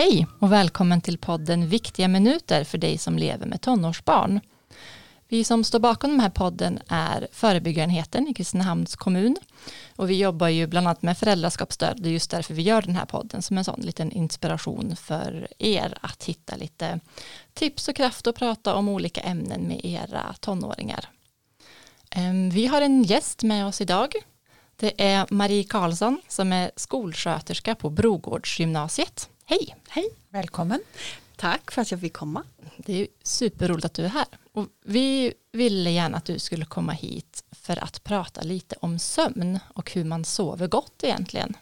Hej och välkommen till podden Viktiga minuter för dig som lever med tonårsbarn. Vi som står bakom den här podden är förebyggarenheten i Kristinehamns kommun och vi jobbar ju bland annat med föräldraskapsstöd. Det är just därför vi gör den här podden som en sån liten inspiration för er att hitta lite tips och kraft och prata om olika ämnen med era tonåringar. Ehm, vi har en gäst med oss idag. Det är Marie Karlsson som är skolsköterska på Brogårdsgymnasiet. Hej! Hej! Välkommen! Tack för att jag fick komma. Det är superroligt att du är här. Och vi ville gärna att du skulle komma hit för att prata lite om sömn och hur man sover gott egentligen.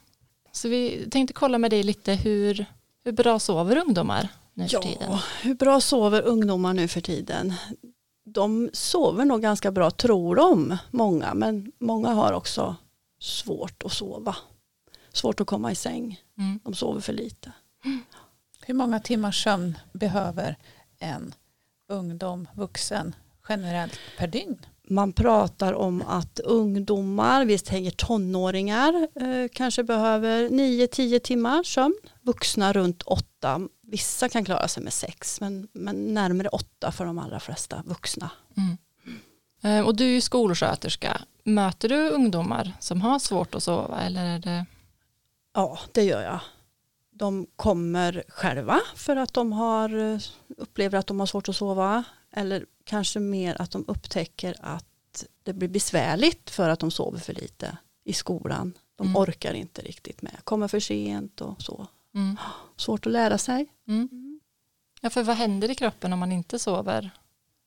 Så vi tänkte kolla med dig lite hur, hur bra sover ungdomar nu ja, för tiden? hur bra sover ungdomar nu för tiden? De sover nog ganska bra tror de, många, men många har också svårt att sova. Svårt att komma i säng. Mm. De sover för lite. Hur många timmars sömn behöver en ungdom, vuxen, generellt per dygn? Man pratar om att ungdomar, vi tänker tonåringar, eh, kanske behöver 9-10 timmar sömn. Vuxna runt 8. Vissa kan klara sig med 6 men, men närmare 8 för de allra flesta vuxna. Mm. Eh, och du är ju skolsköterska. Möter du ungdomar som har svårt att sova eller är det? Ja, det gör jag de kommer själva för att de har, upplever att de har svårt att sova eller kanske mer att de upptäcker att det blir besvärligt för att de sover för lite i skolan. De mm. orkar inte riktigt med, kommer för sent och så. Mm. Svårt att lära sig. Mm. Ja, för vad händer i kroppen om man inte sover?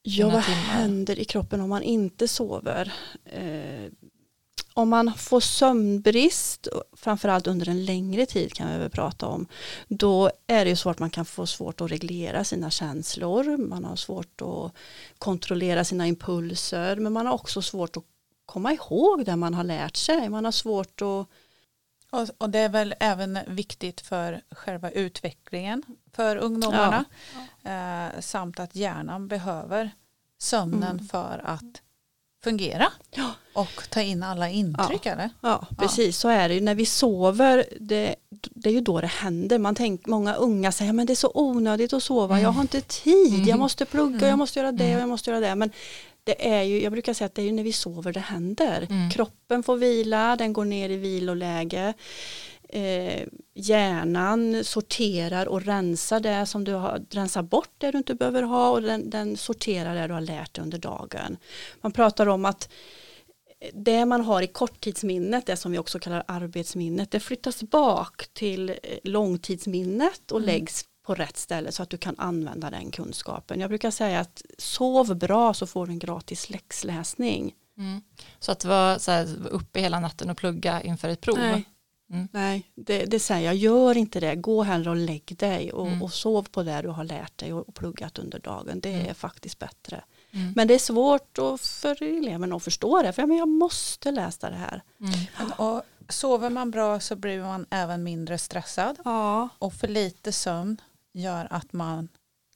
Ja, vad timmar? händer i kroppen om man inte sover? Eh, om man får sömnbrist, framförallt under en längre tid kan vi väl prata om, då är det ju så att man kan få svårt att reglera sina känslor, man har svårt att kontrollera sina impulser, men man har också svårt att komma ihåg det man har lärt sig, man har svårt att och, och det är väl även viktigt för själva utvecklingen för ungdomarna, ja. eh, samt att hjärnan behöver sömnen mm. för att fungera ja. och ta in alla intryck ja. eller? Ja, precis så är det ju. När vi sover, det, det är ju då det händer. Man tänk, många unga säger men det är så onödigt att sova, mm. jag har inte tid, mm. jag måste plugga, mm. jag måste göra det och jag måste göra det. Men det är ju, jag brukar säga att det är ju när vi sover det händer. Mm. Kroppen får vila, den går ner i viloläge eh, hjärnan sorterar och rensar det som du har, rensar bort det du inte behöver ha och den, den sorterar det du har lärt dig under dagen. Man pratar om att det man har i korttidsminnet, det som vi också kallar arbetsminnet, det flyttas bak till eh, långtidsminnet och mm. läggs på rätt ställe så att du kan använda den kunskapen. Jag brukar säga att sov bra så får du en gratis läxläsning. Mm. Så att vara så här, uppe hela natten och plugga inför ett prov? Nej, Mm. Nej, det, det, säger jag, gör inte det, gå hellre och lägg dig och, mm. och sov på det du har lärt dig och, och pluggat under dagen. Det mm. är faktiskt bättre. Mm. Men det är svårt för eleverna att förstå det, för jag måste läsa det här. Mm. Och sover man bra så blir man även mindre stressad. Ja. Och för lite sömn gör att man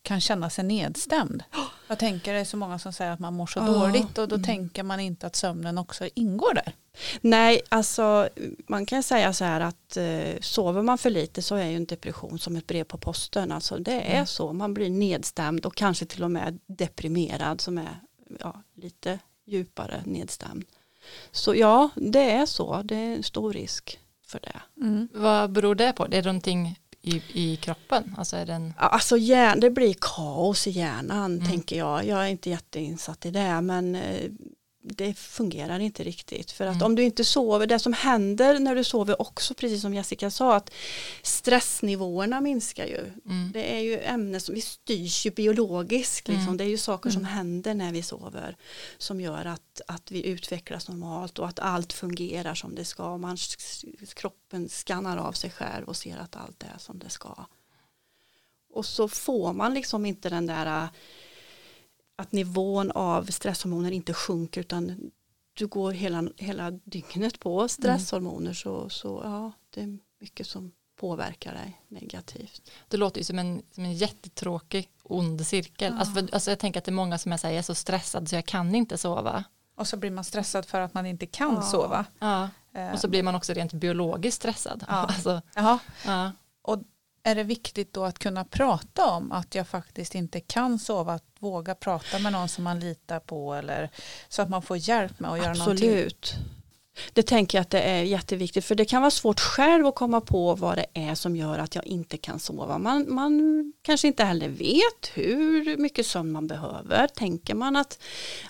kan känna sig nedstämd. Jag tänker det är så många som säger att man mår så ja. dåligt och då mm. tänker man inte att sömnen också ingår där. Nej, alltså man kan säga så här att eh, sover man för lite så är ju en depression som ett brev på posten. Alltså det är mm. så, man blir nedstämd och kanske till och med deprimerad som är ja, lite djupare nedstämd. Så ja, det är så, det är en stor risk för det. Mm. Vad beror det på? Det är någonting i, i kroppen? Alltså, är den... alltså hjärn, det blir kaos i hjärnan mm. tänker jag. Jag är inte jätteinsatt i det men eh, det fungerar inte riktigt. För att mm. om du inte sover, det som händer när du sover också, precis som Jessica sa, att stressnivåerna minskar ju. Mm. Det är ju ämnen som, vi styrs ju biologiskt, liksom. Mm. det är ju saker som mm. händer när vi sover som gör att, att vi utvecklas normalt och att allt fungerar som det ska. Man, kroppen skannar av sig själv och ser att allt är som det ska. Och så får man liksom inte den där att nivån av stresshormoner inte sjunker utan du går hela, hela dygnet på stresshormoner mm. så, så ja, det är mycket som påverkar dig negativt. Det låter ju som en, som en jättetråkig ond cirkel. Ja. Alltså, för, alltså jag tänker att det är många som är, så här, jag är så stressad så jag kan inte sova. Och så blir man stressad för att man inte kan ja. sova. Ja. Och så blir man också rent biologiskt stressad. Ja. Alltså, ja. Och är det viktigt då att kunna prata om att jag faktiskt inte kan sova, att våga prata med någon som man litar på eller så att man får hjälp med att göra Absolut. någonting? Absolut. Det tänker jag att det är jätteviktigt för det kan vara svårt själv att komma på vad det är som gör att jag inte kan sova. Man, man kanske inte heller vet hur mycket sömn man behöver. Tänker man att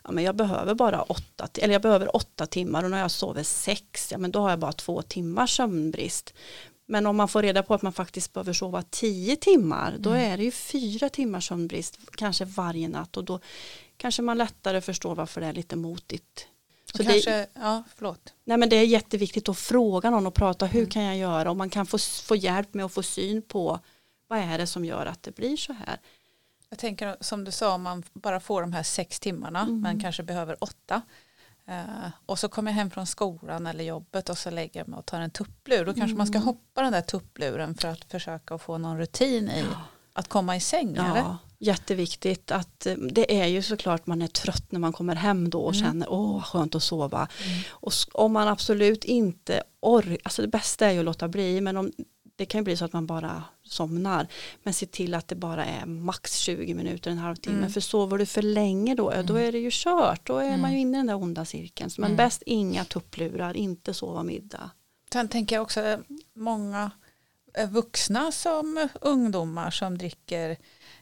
ja, men jag behöver bara åtta, eller jag behöver åtta timmar och när jag sover sex, ja, men då har jag bara två timmars sömnbrist. Men om man får reda på att man faktiskt behöver sova tio timmar, då mm. är det ju fyra timmars sömnbrist, kanske varje natt och då kanske man lättare förstår varför det är lite motigt så kanske, det, ja, förlåt. Nej, men det är jätteviktigt att fråga någon och prata hur mm. kan jag göra och man kan få, få hjälp med att få syn på vad är det som gör att det blir så här. Jag tänker som du sa om man bara får de här sex timmarna mm. men kanske behöver åtta. Uh, och så kommer jag hem från skolan eller jobbet och så lägger jag mig och tar en tupplur. Då kanske mm. man ska mm. hoppa den där tuppluren för att försöka få någon rutin i ja. att komma i säng. Ja. Eller? jätteviktigt att eh, det är ju såklart man är trött när man kommer hem då och mm. känner åh skönt att sova. Mm. Och om man absolut inte orkar, alltså det bästa är ju att låta bli men om, det kan ju bli så att man bara somnar. Men se till att det bara är max 20 minuter, en halvtimme. Mm. För sover du för länge då, då mm. är det ju kört. Då är man ju mm. inne i den där onda cirkeln. Men mm. bäst inga tupplurar, inte sova middag. Sen tänker jag också eh, många eh, vuxna som ungdomar som dricker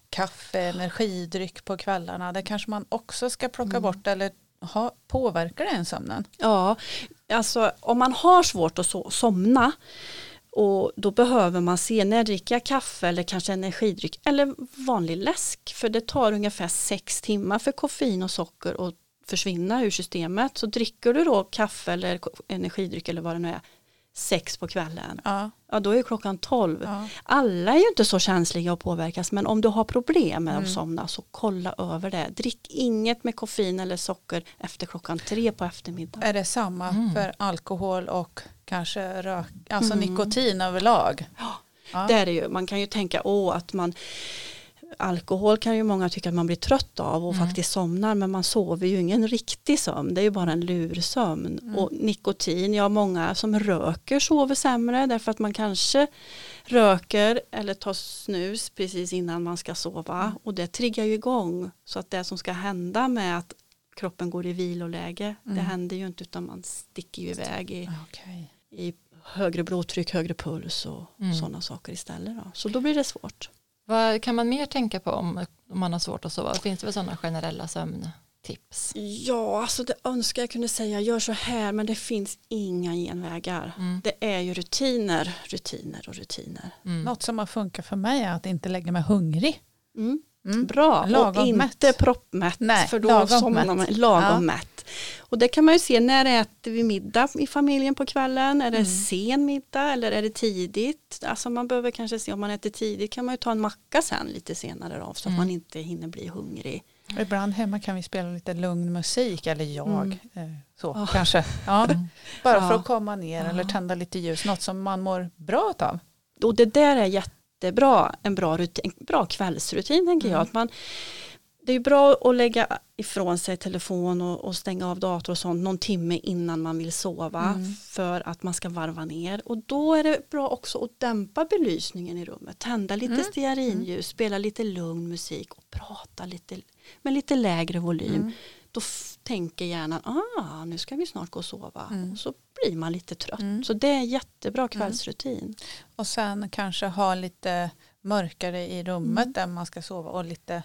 kaffe, energidryck på kvällarna. Det kanske man också ska plocka mm. bort eller ha, påverkar det sömnen? Ja, alltså om man har svårt att so somna och då behöver man se när dricker jag kaffe eller kanske energidryck eller vanlig läsk för det tar ungefär sex timmar för koffein och socker att försvinna ur systemet. Så dricker du då kaffe eller energidryck eller vad det nu är sex på kvällen, ja. ja då är klockan tolv. Ja. Alla är ju inte så känsliga att påverkas men om du har problem med mm. att somna så kolla över det. Drick inget med koffein eller socker efter klockan tre på eftermiddagen. Är det samma mm. för alkohol och kanske rök, alltså mm. nikotin överlag? Ja, ja. det är det ju. Man kan ju tänka åh, att man alkohol kan ju många tycka att man blir trött av och mm. faktiskt somnar men man sover ju ingen riktig sömn det är ju bara en lursömn mm. och nikotin, ja många som röker sover sämre därför att man kanske röker eller tar snus precis innan man ska sova mm. och det triggar ju igång så att det som ska hända med att kroppen går i viloläge det mm. händer ju inte utan man sticker ju iväg i, okay. i högre blodtryck, högre puls och mm. sådana saker istället. Då. Så då blir det svårt. Vad kan man mer tänka på om, om man har svårt att sova? Finns det väl sådana generella sömntips? Ja, alltså det önskar jag kunde säga gör så här men det finns inga genvägar. Mm. Det är ju rutiner, rutiner och rutiner. Mm. Något som har funkat för mig är att inte lägga mig hungrig. Mm. Mm. Bra, lagom och inte mätt. proppmätt. Nej, för då lagom mätt. Man, lagom ja. mätt. Och det kan man ju se, när äter vi middag i familjen på kvällen? Är det mm. sen middag eller är det tidigt? Alltså man behöver kanske se om man äter tidigt kan man ju ta en macka sen lite senare då, så mm. att man inte hinner bli hungrig. Ibland hemma kan vi spela lite lugn musik, eller jag, mm. Eh, så oh. kanske. Ja. Bara ja. för att komma ner ja. eller tända lite ljus, något som man mår bra av. Och det där är jätte jättebra, en bra, rutin, en bra kvällsrutin tänker mm. jag. Att man, det är bra att lägga ifrån sig telefon och, och, stänga av dator och sånt någon timme innan man vill sova mm. för att man ska varva ner och då är det bra också att dämpa belysningen i rummet, tända lite mm. stearinljus, spela lite lugn musik och prata lite med lite lägre volym. Mm. Då tänker hjärnan, ah, nu ska vi snart gå och sova. Mm. Och så blir man lite trött. Mm. Så det är jättebra mm. kvällsrutin. Och sen kanske ha lite mörkare i rummet mm. där man ska sova och lite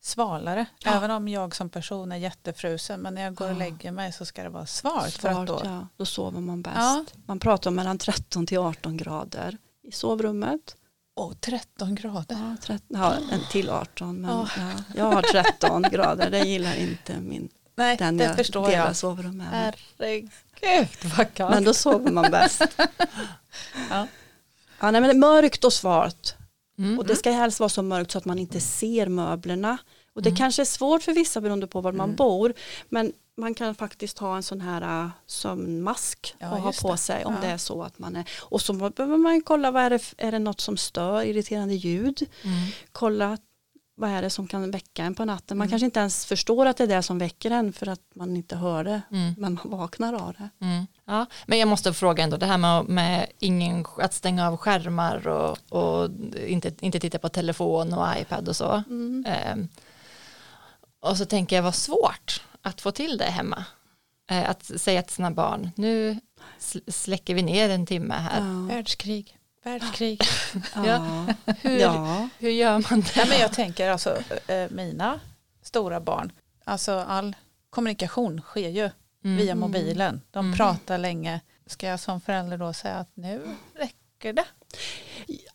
svalare. Ja. Även om jag som person är jättefrusen men när jag går ja. och lägger mig så ska det vara svalt. svalt för att då, ja. då sover man bäst. Man pratar om mellan 13 till 18 grader i sovrummet. Oh, 13 grader. Ja, 13, ja, en till 18 men oh. ja, jag har 13 grader, det gillar inte min Nej, den det jag förstår delar jag. sovrum med. Herregud vad kallt. Men då sover man bäst. ja. Ja, nej, men mörkt och svart. Mm. Och det ska helst vara så mörkt så att man inte ser möblerna. Och det mm. kanske är svårt för vissa beroende på var man mm. bor. Men man kan faktiskt ha en sån här uh, sömnmask ja, och ha på sig om ja. det är så att man är. Och så behöver man kolla, vad är, det, är det något som stör, irriterande ljud? Mm. Kolla vad är det som kan väcka en på natten. Man mm. kanske inte ens förstår att det är det som väcker en för att man inte hör det. Mm. Men man vaknar av det. Mm. Ja, men jag måste fråga ändå det här med, med ingen, att stänga av skärmar och, och inte, inte titta på telefon och iPad och så. Eh, och så tänker jag vad svårt att få till det hemma. Eh, att säga till sina barn nu släcker vi ner en timme här. Ja. Världskrig. Världskrig. ja. Hur, ja. hur gör man det? Ja, men jag tänker alltså eh, mina stora barn, alltså all kommunikation sker ju mm. via mobilen. De mm. pratar länge. Ska jag som förälder då säga att nu räcker det?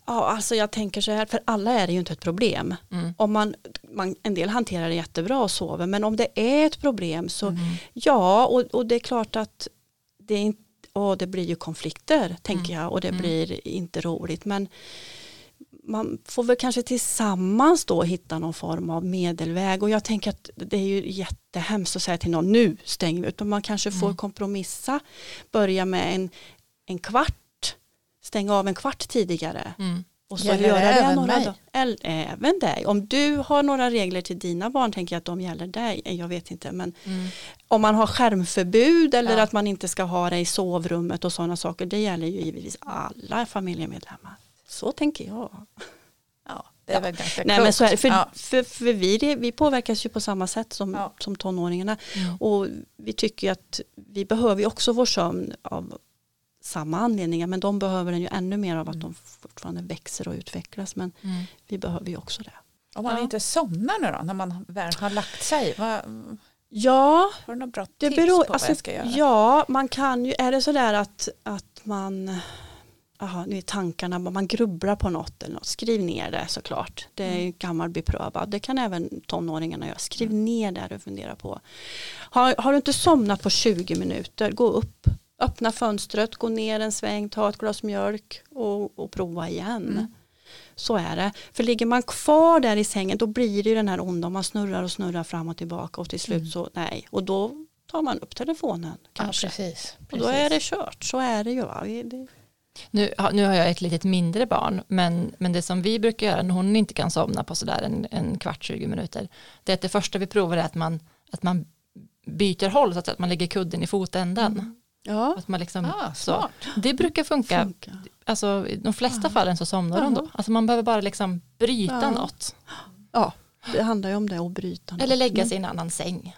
Ja, alltså jag tänker så här, för alla är det ju inte ett problem. Mm. Om man, man, en del hanterar det jättebra och sover, men om det är ett problem så mm. ja, och, och det är klart att det är inte och det blir ju konflikter tänker mm. jag och det mm. blir inte roligt men man får väl kanske tillsammans då hitta någon form av medelväg och jag tänker att det är ju jättehemskt att säga till någon nu stänger vi utan man kanske får mm. kompromissa börja med en, en kvart stänga av en kvart tidigare mm. Och så gäller göra det även några mig? Då, även dig. Om du har några regler till dina barn tänker jag att de gäller dig. Jag vet inte men mm. om man har skärmförbud eller ja. att man inte ska ha det i sovrummet och sådana saker. Det gäller ju givetvis alla familjemedlemmar. Så tänker jag. Ja, det är väl ganska Nej, men så är, för, ja. för, för, för, vi, vi påverkas ju på samma sätt som, ja. som tonåringarna. Mm. Och vi tycker att vi behöver ju också vår sömn av samma anledningar men de behöver den ju ännu mer av att mm. de fortfarande växer och utvecklas men mm. vi behöver ju också det. Om man ja. inte somnar nu då när man väl har lagt sig? Vad, ja, har du några bra det tips beror, på vad alltså, jag ska göra? Ja, man kan ju, är det sådär att, att man aha, nu är tankarna, man grubblar på något eller något, skriv ner det såklart. Det är mm. gammal beprövad, det kan även tonåringarna göra. Skriv mm. ner det du funderar på. Har, har du inte somnat på 20 minuter, gå upp öppna fönstret, gå ner en sväng, ta ett glas mjölk och, och prova igen. Mm. Så är det. För ligger man kvar där i sängen då blir det ju den här onda, man snurrar och snurrar fram och tillbaka och till slut mm. så nej. Och då tar man upp telefonen kanske. Ja, precis, precis. Och då är det kört, så är det ju. Va? Det... Nu, nu har jag ett litet mindre barn, men, men det som vi brukar göra när hon inte kan somna på sådär en, en kvart, 20 minuter, det är att det första vi provar är att man, att man byter håll så att man lägger kudden i fotändan. Mm. Ja. Att man liksom, ah, så. Det brukar funka. funka. Alltså, I de flesta ja. fallen så somnar ja. de då. Alltså, man behöver bara liksom bryta ja. något. Ja, det handlar ju om det att bryta Eller lägga sig i en annan säng.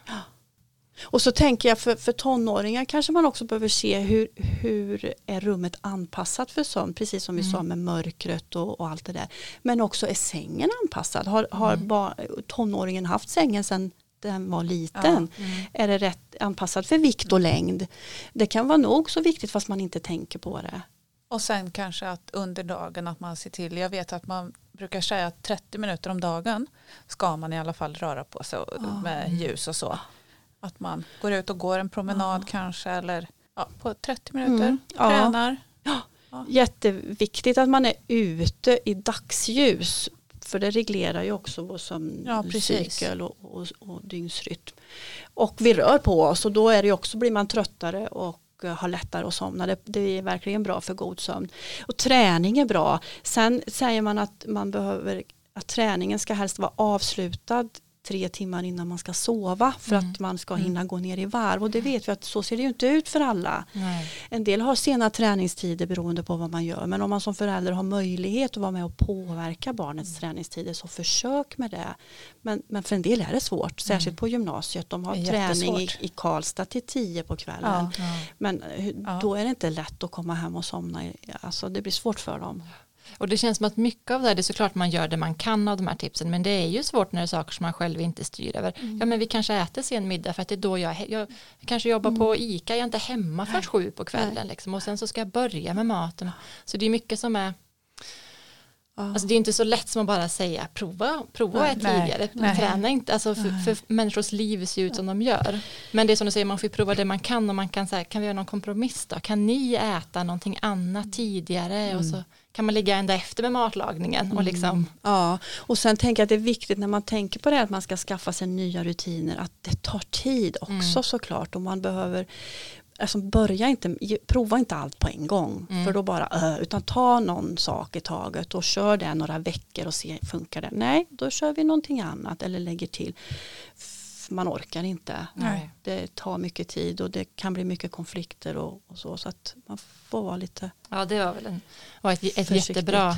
Och så tänker jag för, för tonåringar kanske man också behöver se hur, hur är rummet anpassat för sömn. Precis som vi mm. sa med mörkret och, och, allt det där. Men också är sängen anpassad. Har, har mm. tonåringen haft sängen sedan den var liten. Ja, mm. Är det rätt anpassad för vikt och längd? Det kan vara nog så viktigt fast man inte tänker på det. Och sen kanske att under dagen att man ser till, jag vet att man brukar säga att 30 minuter om dagen ska man i alla fall röra på sig oh. med ljus och så. Att man går ut och går en promenad oh. kanske eller ja, på 30 minuter, mm. tränar. Ja. Ja. Jätteviktigt att man är ute i dagsljus för det reglerar ju också vår sömncykel ja, och, och, och dygnsrytm. Och vi rör på oss och då är det också, blir man tröttare och eh, har lättare att somna. Det, det, är verkligen bra för god sömn. Och träning är bra. Sen säger man att man behöver att träningen ska helst vara avslutad tre timmar innan man ska sova för mm. att man ska hinna mm. gå ner i varv och det vet vi att så ser det ju inte ut för alla. Nej. En del har sena träningstider beroende på vad man gör men om man som förälder har möjlighet att vara med och påverka barnets mm. träningstider så försök med det. Men, men för en del är det svårt, särskilt mm. på gymnasiet. De har träning i, i Karlstad till tio på kvällen. Ja. Men eh, då är det inte lätt att komma hem och somna. Alltså det blir svårt för dem. Och det känns som att mycket av det här, det är såklart man gör det man kan av de här tipsen, men det är ju svårt när det är saker som man själv inte styr över. Mm. Ja men vi kanske äter sen middag för att det är då jag, jag, kanske jobbar mm. på ICA, jag är inte hemma förrän sju på kvällen liksom, och sen så ska jag börja med maten. Så det är mycket som är Alltså det är inte så lätt som att bara säga prova, prova nej, tidigare, nej, träna inte, alltså för, för, människors liv ser ut som de gör. Men det är som du säger, man får prova det man kan och man kan säga, kan vi göra någon kompromiss då? Kan ni äta någonting annat tidigare? Mm. Och så kan man ligga ända efter med matlagningen. Och liksom. Mm. Ja, och sen tänker jag att det är viktigt när man tänker på det att man ska skaffa sig nya rutiner att det tar tid också mm. såklart och man behöver alltså börja inte, prova inte allt på en gång. Mm. För då bara, utan ta någon sak i taget och kör det några veckor och se, funkar det? Nej, då kör vi någonting annat eller lägger till. Man orkar inte. Nej. Det tar mycket tid och det kan bli mycket konflikter och, och så. Så att man får vara lite Ja, det var väl en, var ett, ett jättebra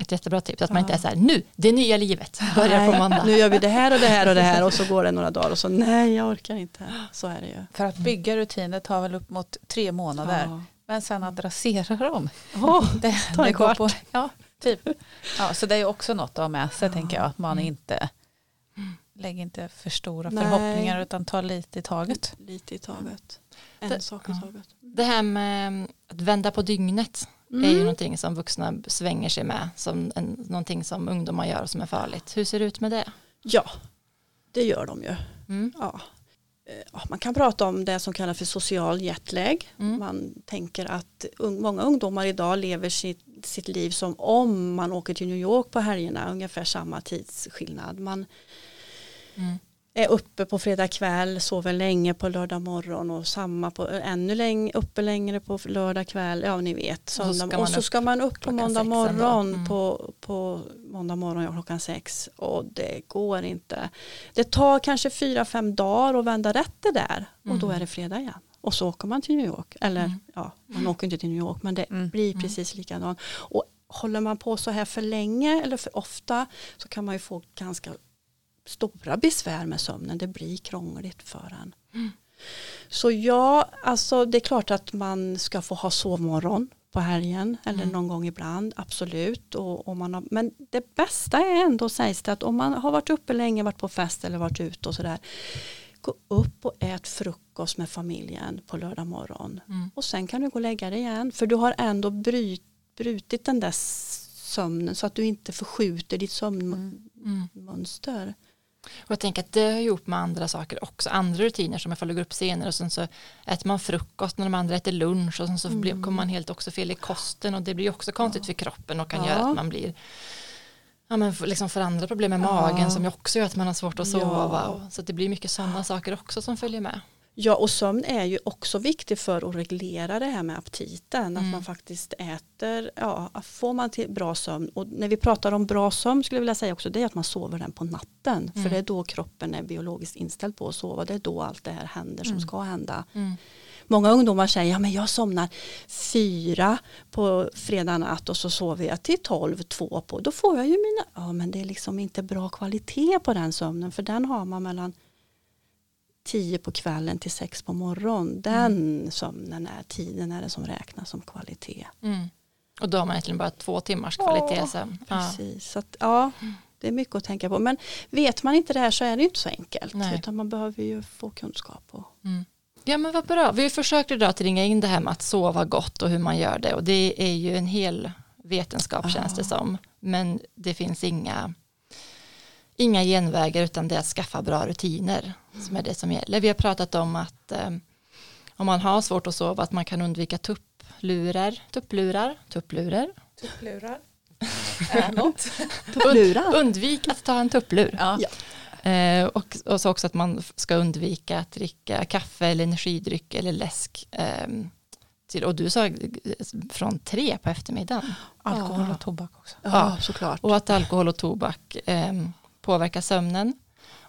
ett jättebra tips, att man inte är så här, nu, det nya livet, börjar på måndag. Nu gör vi det här och det här och det här och så går det några dagar och så nej, jag orkar inte. Så är det ju. För att bygga rutiner tar väl upp mot tre månader. Ja. Men sen att rasera dem, oh, det, tar det går på, ja, typ. Ja, så det är också något att ha med sig, ja. tänker jag, att man mm. inte lägger inte för stora nej. förhoppningar utan tar lite i taget. Lite i taget. En det, sak i taget. Det här med att vända på dygnet mm. är ju någonting som vuxna svänger sig med som en, någonting som ungdomar gör som är farligt. Hur ser det ut med det? Ja, det gör de ju. Mm. Ja. Eh, man kan prata om det som kallas för social jetlag. Mm. Man tänker att många ungdomar idag lever sitt, sitt liv som om man åker till New York på helgerna, ungefär samma tidsskillnad. Man, mm är uppe på fredag kväll, sover länge på lördag morgon och samma på, ännu längre, uppe längre på lördag kväll, ja ni vet. Och så ska, och så ska man upp på måndag morgon mm. på, på måndag morgon ja, klockan sex och det går inte. Det tar kanske fyra, fem dagar att vända rätt det där och då mm. är det fredag igen. Och så åker man till New York, eller mm. ja, man åker inte till New York men det mm. blir mm. precis likadant. Och håller man på så här för länge eller för ofta så kan man ju få ganska stora besvär med sömnen. Det blir krångligt för en. Mm. Så ja, alltså det är klart att man ska få ha sovmorgon på helgen eller mm. någon gång ibland, absolut. Och, och man har, men det bästa är ändå sägs det att om man har varit uppe länge, varit på fest eller varit ute och sådär. Gå upp och ät frukost med familjen på lördag morgon. Mm. Och sen kan du gå och lägga dig igen. För du har ändå bryt, brutit den där sömnen så att du inte förskjuter ditt sömnmönster. Mm. Och jag tänker att det har gjort med andra saker också, andra rutiner som du går upp senare och sen så äter man frukost när de andra äter lunch och sen så mm. kommer man helt också fel i kosten och det blir också konstigt ja. för kroppen och kan ja. göra att man blir ja, men liksom för andra problem med magen ja. som också gör att man har svårt att sova. Ja. Så det blir mycket sådana saker också som följer med. Ja och sömn är ju också viktigt för att reglera det här med aptiten. Mm. Att man faktiskt äter, ja får man till bra sömn. Och när vi pratar om bra sömn skulle jag vilja säga också det är att man sover den på natten. Mm. För det är då kroppen är biologiskt inställd på att sova. Det är då allt det här händer som mm. ska hända. Mm. Många ungdomar säger, ja men jag somnar fyra på fredag natt och så sover jag till tolv, två på. Då får jag ju mina, ja men det är liksom inte bra kvalitet på den sömnen. För den har man mellan tio på kvällen till sex på morgonen. Den mm. sömnen är tiden är det som räknas som kvalitet. Mm. Och då har man egentligen bara två timmars kvalitet. Ja, precis. Så att, ja, det är mycket att tänka på. Men vet man inte det här så är det inte så enkelt. Nej. Utan man behöver ju få kunskap. Och... Mm. Ja men vad bra. Vi försökte idag att ringa in det här med att sova gott och hur man gör det. Och det är ju en hel vetenskap ja. känns det som. Men det finns inga inga genvägar utan det är att skaffa bra rutiner som är det som gäller. Vi har pratat om att eh, om man har svårt att sova att man kan undvika tupplurar, tupplurar, tupplurar. Tupplurar. tupplurar. undvik att ta en tupplur. Ja. Eh, och, och så också att man ska undvika att dricka kaffe eller energidryck eller läsk. Eh, till, och du sa eh, från tre på eftermiddagen. Alkohol och tobak också. Ja, ja såklart. Och att alkohol och tobak eh, påverkar sömnen.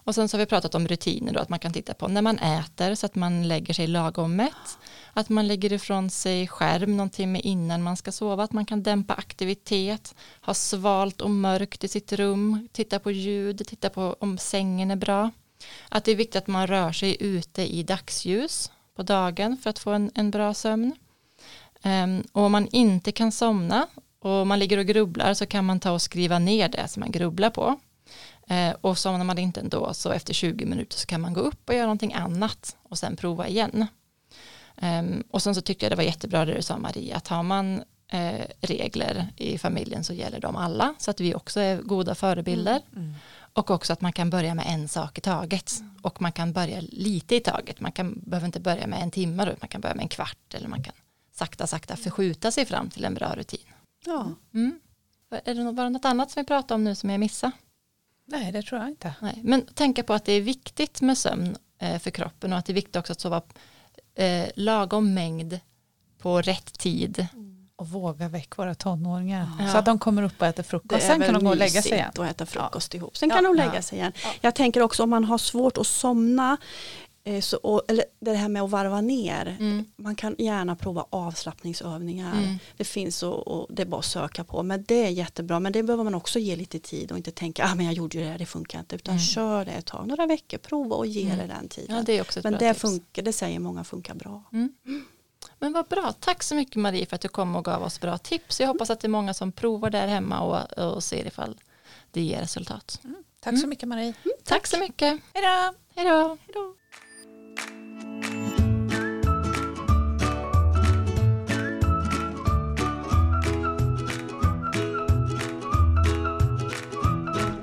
Och sen så har vi pratat om rutiner då, att man kan titta på när man äter så att man lägger sig lagom mätt. Att man lägger ifrån sig skärm någon timme innan man ska sova. Att man kan dämpa aktivitet, ha svalt och mörkt i sitt rum, titta på ljud, titta på om sängen är bra. Att det är viktigt att man rör sig ute i dagsljus på dagen för att få en, en bra sömn. Um, och om man inte kan somna och man ligger och grubblar så kan man ta och skriva ner det som man grubblar på. Eh, och somnar man inte ändå så efter 20 minuter så kan man gå upp och göra någonting annat och sen prova igen. Eh, och sen så tyckte jag det var jättebra det du sa Maria, att har man eh, regler i familjen så gäller de alla så att vi också är goda förebilder. Mm. Mm. Och också att man kan börja med en sak i taget. Mm. Och man kan börja lite i taget. Man kan, behöver inte börja med en timme då. Man kan börja med en kvart. Eller man kan sakta, sakta förskjuta sig fram till en bra rutin. Ja. Mm. Är det något annat som vi pratar om nu som jag missade? Nej, det tror jag inte. Nej, men tänka på att det är viktigt med sömn eh, för kroppen och att det är viktigt också att sova eh, lagom mängd på rätt tid. Och våga väck våra tonåringar. Ja. Så att de kommer upp och äter frukost. Sen kan de gå och lägga sig igen. att äta frukost ja. ihop. Sen kan de lägga sig igen. Jag tänker också om man har svårt att somna så, och, eller det här med att varva ner. Mm. Man kan gärna prova avslappningsövningar. Mm. Det finns och, och, det är bara att söka på. Men det är jättebra. Men det behöver man också ge lite tid och inte tänka ah, men jag gjorde ju det här, det funkar inte. Utan mm. kör det ett tag, några veckor, prova och ge mm. det den tiden. Ja, det är också men det, funkar, det säger många funkar bra. Mm. Men vad bra, tack så mycket Marie för att du kom och gav oss bra tips. Jag hoppas att det är många som provar där hemma och, och ser ifall det ger resultat. Tack så mycket Marie. tack. tack så mycket. Hej då. Hej då.